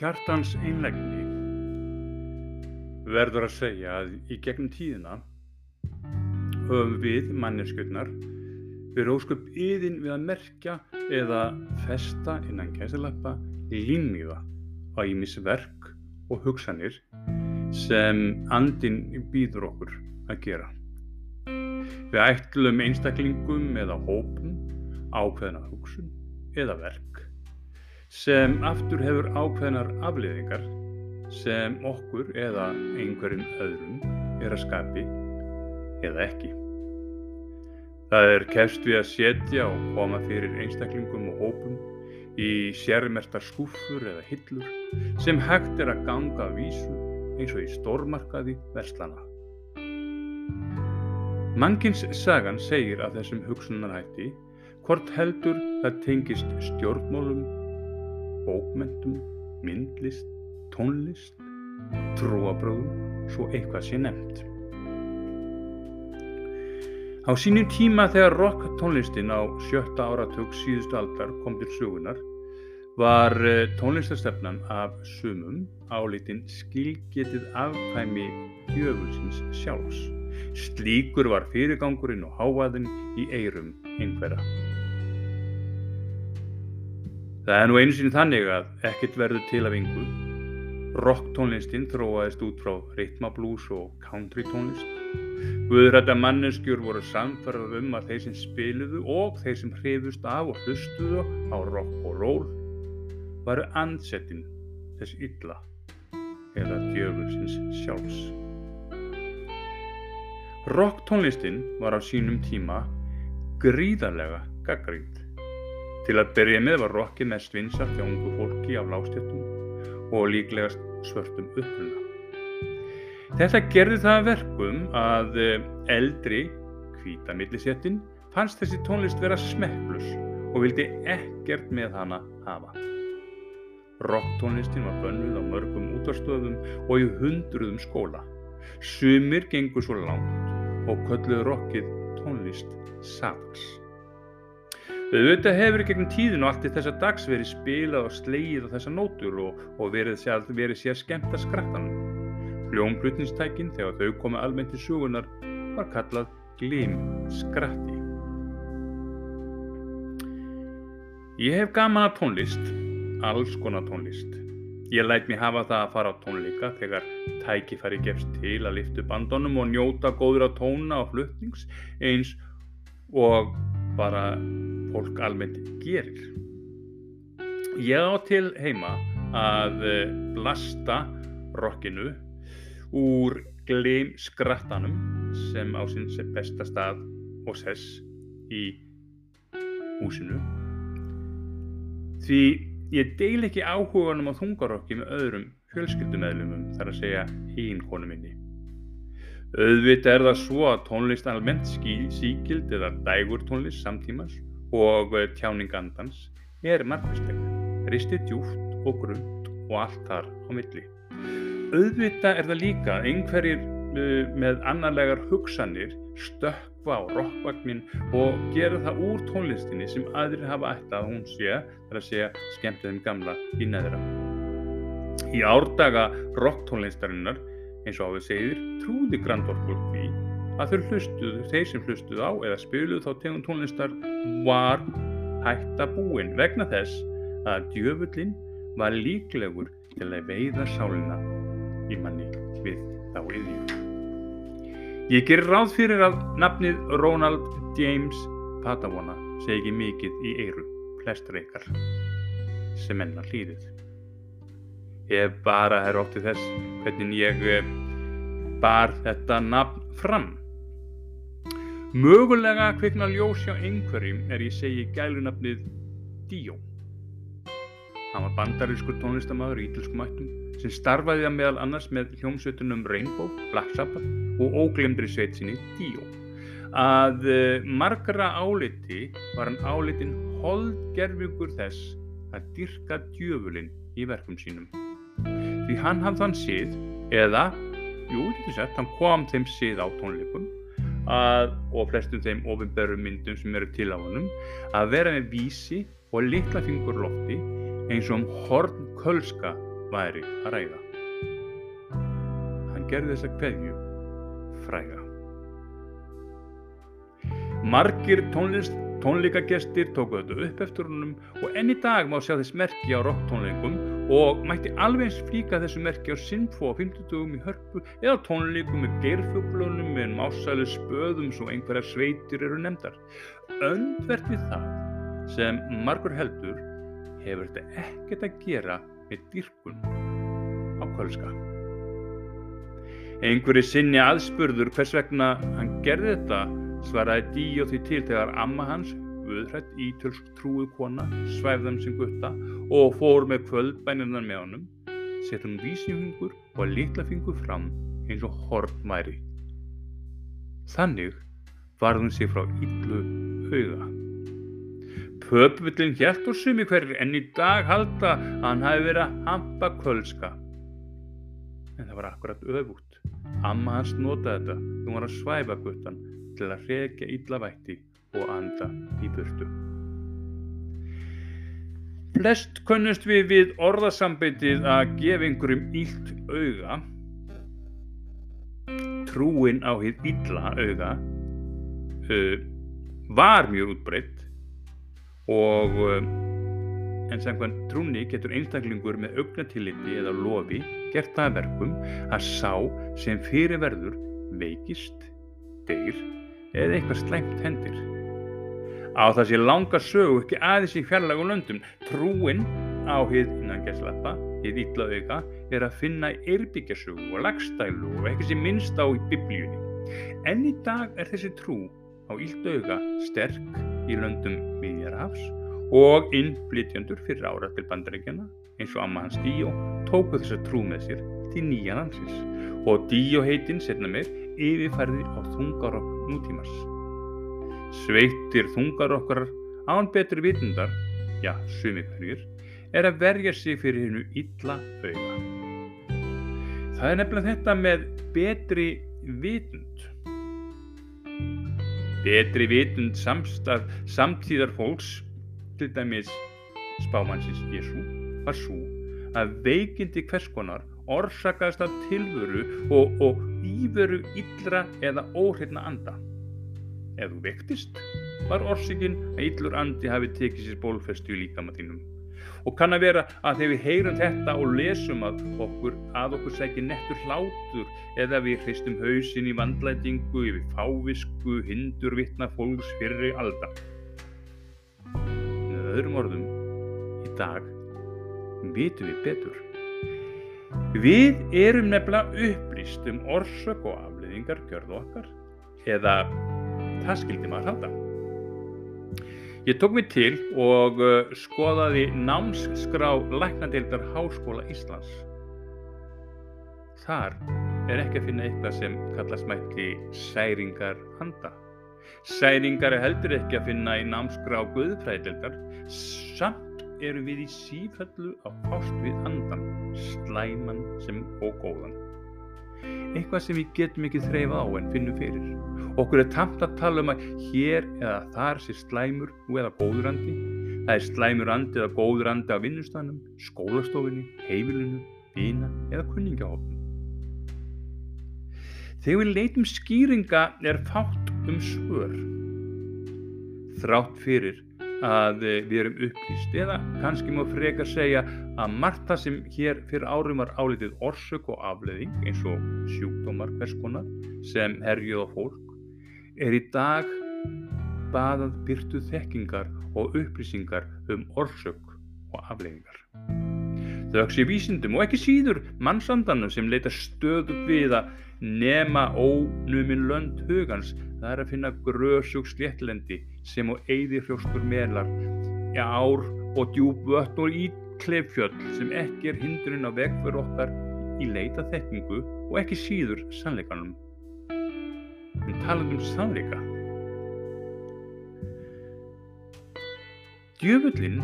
Í hjartans einlegni verður að segja að í gegnum tíðina höfum við manneskjöldnar verið ósköp yðin við að merkja eða festa innan kæsilappa límiða á ímis verk og hugsanir sem andin býður okkur að gera. Við ætlum einstaklingum eða hópum ákveðna hugsun eða verk sem aftur hefur ákveðnar afliðingar sem okkur eða einhverjum öðrum er að skapi eða ekki. Það er kefst við að setja og koma fyrir einstaklingum og hópum í sérmertar skúfur eða hillur sem hægt er að ganga að vísu eins og í stórmarkaði verslana. Mangins sagan segir af þessum hugsunarhætti hvort heldur það tengist stjórnmólum, bókmentum, myndlist, tónlist, trúabröðum, svo eitthvað sé nefnt. Á sínum tíma þegar rock tónlistin á sjötta áratug síðustu aldar kom til sögunar var eh, tónlistastefnan af sumum álitinn skilgetið afkvæmi djöfulsins sjálfs. Slíkur var fyrirgangurinn og háaðinn í eirum einhverja. Það er nú einu sinni þannig að ekkert verður til af yngu. Rocktónlistin þróaðist út frá ritmablús og country tónlist. Guðrætta manneskjur voru samfarað um að þeir sem spiluðu og þeir sem hrifust af og hlustuðu á rock og roll varu ansettin þess illa eða djöfusins sjálfs. Rocktónlistin var á sínum tíma gríðarlega gaggrínd. Til að byrja með var rockið mest vinsart hjá ungu fólki af lástjötum og líklegast svörtum uppruna. Þetta gerði það verkum að eh, eldri kvítamillisettin fannst þessi tónlist vera smekklus og vildi ekkert með hana hafa. Rocktónlistin var bönnuð á mörgum útvarstöðum og í hundruðum skóla. Sumir gengur svo langt og kölluðu rockið tónlist satans. Auðvitað hefur gegnum tíðin og allt í þessa dags verið spilað og slegið á þessa nótur og, og verið, sér, verið sér skemmt að skrattanum. Hljómblutnistækin þegar þau komu almennt í sugunar var kallað glim skratti. Ég hef gaman að tónlist, alls konar tónlist. Ég læt mér hafa það að fara á tónleika þegar tækifæri gefst til að liftu bandunum og njóta góður á tóna og flutnings eins og bara fólk almennt gerir. Ég á til heima að eh, blasta rockinu úr gleim skrattanum sem á er besta stað og sess í húsinu. Því ég deil ekki áhuganum á þungarokki með öðrum fjölskyldumæðlumum þar að segja einkonu minni. Auðvitað er það svo að tónlist almennt síkild eða dægur tónlist samtímas og eh, tjáningandans er margvísleg, ristið djúft og grund og allt þar á milli. Auðvitað er það líka einhverjir uh, með annarlegar hugsanir stökva á rockvagnin og gera það úr tónlistinni sem aðrir hafa ætta að hún sé, þar að segja skemmtiðum gamla í neðra. Í árdaga rocktónlistarinnar, eins og á við segir, trúði grandvorkvöld því að þau hlustuðu, þeir sem hlustuðu á eða spiluðu þá tegum tónlistar var hætta búin vegna þess að djöfullin var líklegur til að veiða sálina í manni við þá yðjum. Ég gerir ráð fyrir að nafnið Ronald James Patavona segi mikið í eiru flestur ykkar sem enna hlýðið. Ég bara er óttið þess hvernig ég eh, bar þetta nafn fram Mögulega kvikna ljós hjá einhverjum er ég segi gælunafnið Dio. Hann var bandarískur tónlistamæður í ítalskum ættum sem starfaði að meðal annars með hljómsveitunum Rainbow, Black Sabbath og óglemdri sveitsinni Dio. Að uh, margra áliti var hann álitin holdgerfingur þess að dyrka djöfulinn í verkum sínum. Því hann hafði hann síð, eða, jú, þetta er sett, hann kom þeim síð á tónleikum að, og flestum þeim ofinberðum myndum sem eru til á honum að vera með vísi og litla fingur lofti eins og um horn kölska væri að ræða. Hann gerði þessa kveðju fræga. Margir tónlist, tónleikagestir tóku þetta upp eftir honum og enn í dag má sjá þess merki á rocktónleikum og mætti alveg eins flíka þessu merki á Sinfo á 50 í hörpu eða tónleikum með geirfuglunum með másælu spöðum svo einhverjar sveitir eru nefndar. Öndvert við það sem margur heldur hefur þetta ekkert að gera með dýrkun á kölska. Einhverju sinni aðspurður hvers vegna hann gerði þetta svaraði Díó því til þegar amma hans, Guðrætt ítölsk trúið kona, svæfðan sem gutta og fór með kvöldbæninan með honum, sett hún vísningur og litlafingur fram eins og hortmæri. Þannig varð hún sig frá yllu auða. Pöpvillin hjælt og sumi hverjir en í dag halda að hann hafi verið að hampa kvölska. En það var akkurat öfút. Amma hans notaði þetta þegar hún var að svæfa guttan til að hrekja illa vætti og anda í burtu. Flest kunnust við við orðasambitið að gefa einhverjum ílt auga. Trúin á hitt illa auga uh, var mjög útbreytt og uh, en samkvæmt trúni getur einstaklingur með augnatilliti eða lofi gert það verkum að sá sem fyrirverður veikist, deyr eða eitthvað slæmt hendir. Á þessi langa sögu ekki aðeins í fjarlagum löndum, trúin á hið innan gesslappa, hið illa auka, er að finna erbyggjasögu og lagstælu og ekki sem minnst á í biblíunni. En í dag er þessi trú á auka sterk í löndum miðjarhafs og innflytjandur fyrir ára til bandaríkjana eins og amma hans Díó tóku þessa trú með sér til nýja landsins. Og Díó heitinn setna með yfirfærði á þungarokk nútímars. Sveittir þungarokkar án betri vitundar, já, sumi hverjir, er að verja sig fyrir hennu illa auða. Það er nefnilega þetta með betri vitund. Betri vitund samstað samtíðar fólks, til dæmis spámannsins Jésu, var svo að veikindi hvers konar orsakast af tilvöru og, og íveru illra eða óhrifna anda. Ef þú vektist, var orsakinn að illur andi hafi tekið sér bólfestu í líkama þínum. Og kann að vera að þegar við heyrum þetta og lesum að okkur að okkur sækir nettur hlátur eða við hristum hausin í vandlætingu yfir fávisku, hindur, vittna, fólks, fyrri, alda. Með öðrum orðum, í dag vitum við betur. Við erum nefnilega upplýst um orsök og afleiðingar gjörðu okkar eða það skildi maður halda. Ég tók mig til og uh, skoðaði námsskrá Læknadeildar Háskóla Íslands. Þar er ekki að finna eitthvað sem kallast mætti særingar handa. Særingar er heldur ekki að finna í námsskrá Guðfræðildar samt erum við í sífellu að fást við andan, slæman sem og góðan. Eitthvað sem við getum ekki þreyfa á en finnum fyrir. Okkur er tamt að tala um að hér eða þar sé slæmur nú eða góður andi. Það er slæmur andi eða góður andi á vinnustanum, skólastofinni, heimilinu, vina eða kunningahófnum. Þegar við leitum skýringa er fátt um svör. Þrátt fyrir að við erum upplýst eða kannski má frekar segja að margt það sem hér fyrir árum var álitið orsök og afleðing eins og sjúkdómar hvers konar sem herjuð á fólk er í dag baðað byrtu þekkingar og upplýsingar um orsök og afleðingar. Þau öksi vísindum og ekki síður mannsandanum sem leita stöðu við að nema ónumin lönd hugans það er að finna grösug sléttlendi sem og eigði hrjóstur melar, ár og djúb vötn og íklefjöld sem ekki er hindurinn á vegfur okkar í leita þekkingu og ekki síður sannleikanum. En talað um sannleika. Djöfullin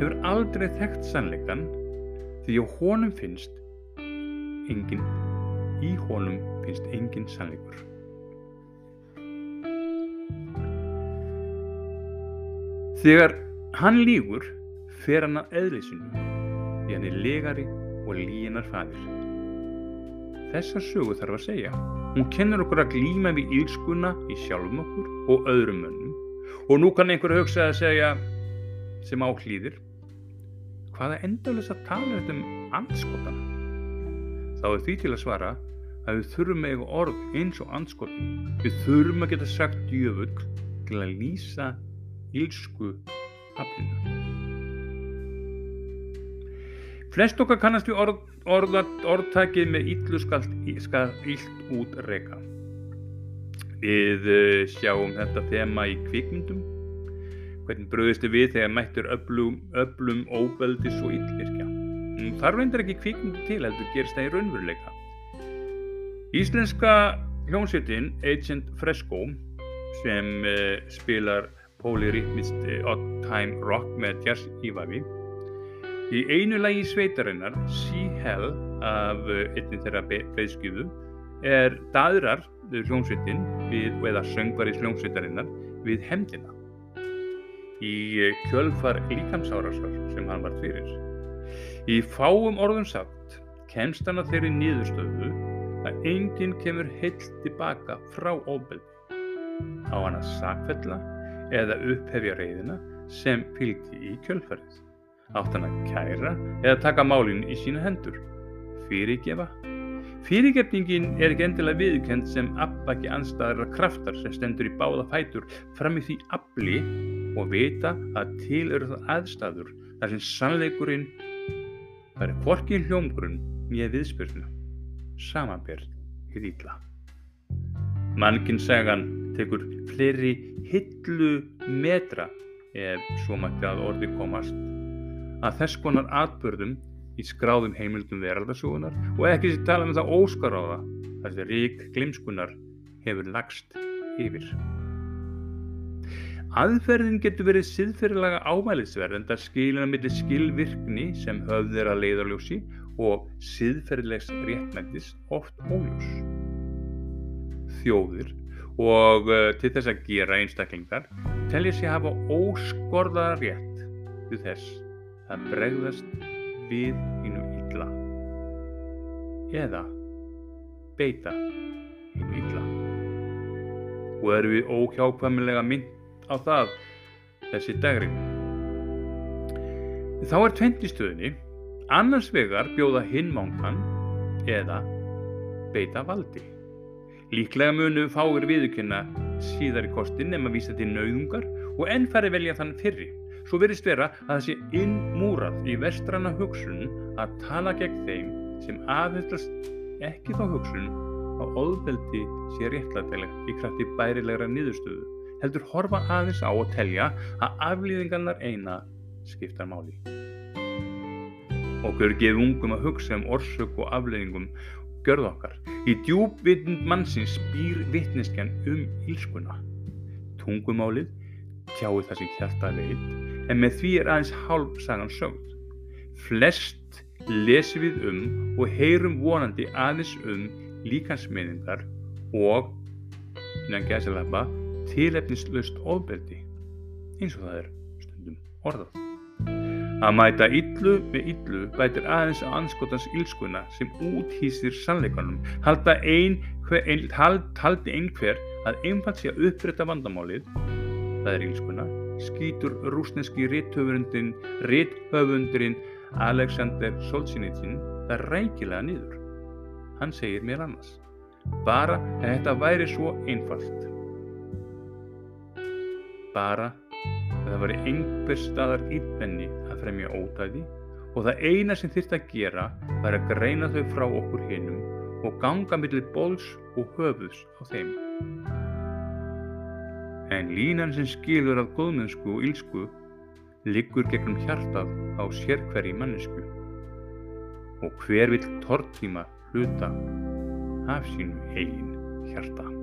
hefur aldrei þekkt sannleikan því að honum finnst engin, í honum finnst engin sannleikur. Þegar hann lígur fer hann að eðlisinu því hann er legari og líginar fadir. Þessar sögu þarf að segja. Hún kennur okkur að glýma við ílskuna í sjálfum okkur og öðrum mönnum og nú kann einhver hugsa að segja sem áhlýðir hvaða endalins að tala um anskotana. Þá er því til að svara að við þurfum með orð eins og anskotin. Við þurfum að geta sagt djöfull til að lýsa ílsku aflinu. Flest okkar kannast við orð, orða, orðtækið með illu skal, skal illt út reyka. Við uh, sjáum þetta þema í kvikmyndum. Hvernig bröðistu við þegar mættur öflum, öflum óbeldis og illvirkja. Þar reyndar ekki kvikmyndu til heldur gerst það í raunveruleika. Íslenska hljómsveitin Agent Fresco sem uh, spilar polyrhythmist uh, odd time rock með jazz ívafi Í einu lagi sveitarinnar, Sea Hell af eh, einni þeirra breyðskjöfu, er daðrar hljómsveitin við, eða söngvari hljómsveitarinnar við hemdina í eh, kjölfar líkamsárasar sem hann var fyrir. Í fáum orðum sagt kemst hann að þeirri nýðustöðu að enginn kemur heilt tilbaka frá óbeldi á hann að sakfella eða upphefja reyðina sem fylgdi í kjölfarið átt hann að kæra eða taka málinn í sína hendur. Fyrirgefa? Fyrirgefningin er ekki endilega viðkend sem afbaki anstæðara kraftar sem stendur í báða fætur fram í því afli og vita að til eru það aðstæður þar sem sannleikurinn færi hvorki hljómgrunn nýja viðspyrnu. Samanberð í dýtla. Mannkinn sagan tekur fleiri hillu metra ef svo mætti að orði komast að þess konar atbörðum í skráðum heimildum veraldarsúgunar og ekki sér tala um það óskaráða þar sem rík glimskunar hefur lagst yfir. Aðferðin getur verið siðferðilega ámælisverð en það skilina millir skilvirkni sem höfðir að leiðarljósi og siðferðilegs réttmættis oft óljós. Þjóðir og uh, til þess að gera einstaklingar telja sér hafa óskorðaða rétt við þess að bregðast við hínu illa. Eða beita hínu illa. Og eru við óhjákvæmilega mynd á það þessi dagring þá er tventistöðinni annars vegar bjóða hinmángan eða beita valdi. Líklega munu fáir viðkynna síðar í kostin nema vísa til nauðungar og enn færi velja þann fyrri Svo verist vera að það sé innmúrað í vestrana hugsun að tala gegn þeim sem aðhyllast ekki þá hugsun að óðveldi sé réttlætilegt í krafti bærilegra niðurstöðu, heldur horfa aðeins á að telja að aflýðingarnar eina skiptar máli. Okkur gefur ungum að hugsa um orsök og aflýðingum görð okkar. Í djúbvitund mannsins býr vittneskjan um ílskuna. Tungumálið tjáu það sem hjarta veit en með því er aðeins hálf sagan sögð. Flest lesum við um og heyrum vonandi aðeins um líkansmeðingar og innan gæsalappa tilefnislaust ofbeldi eins og það er stundum orðað. Að mæta yllu með yllu bætir aðeins á anskotans ylskuna sem úthýsir sannleikanum. Halda ein, ein, hald, haldi einhver að einfalt sé að upprætta vandamálið, það er ylskuna, skýtur rúsneski rithöfundurinn Alexander Solzhenitsyn það rækilega niður. Hann segir mér annars, bara að þetta væri svo einfalt. Bara að það væri einhver staðar íbenni að fremja ótæði og það eina sem þurft að gera var að greina þau frá okkur hinnum og ganga millir bóls og höfus á þeim en línan sem skilur af góðmennsku og ílsku liggur gegnum hjartað á sérkverji mannesku og hver vill tortíma hluta af sínu eigin hjarta.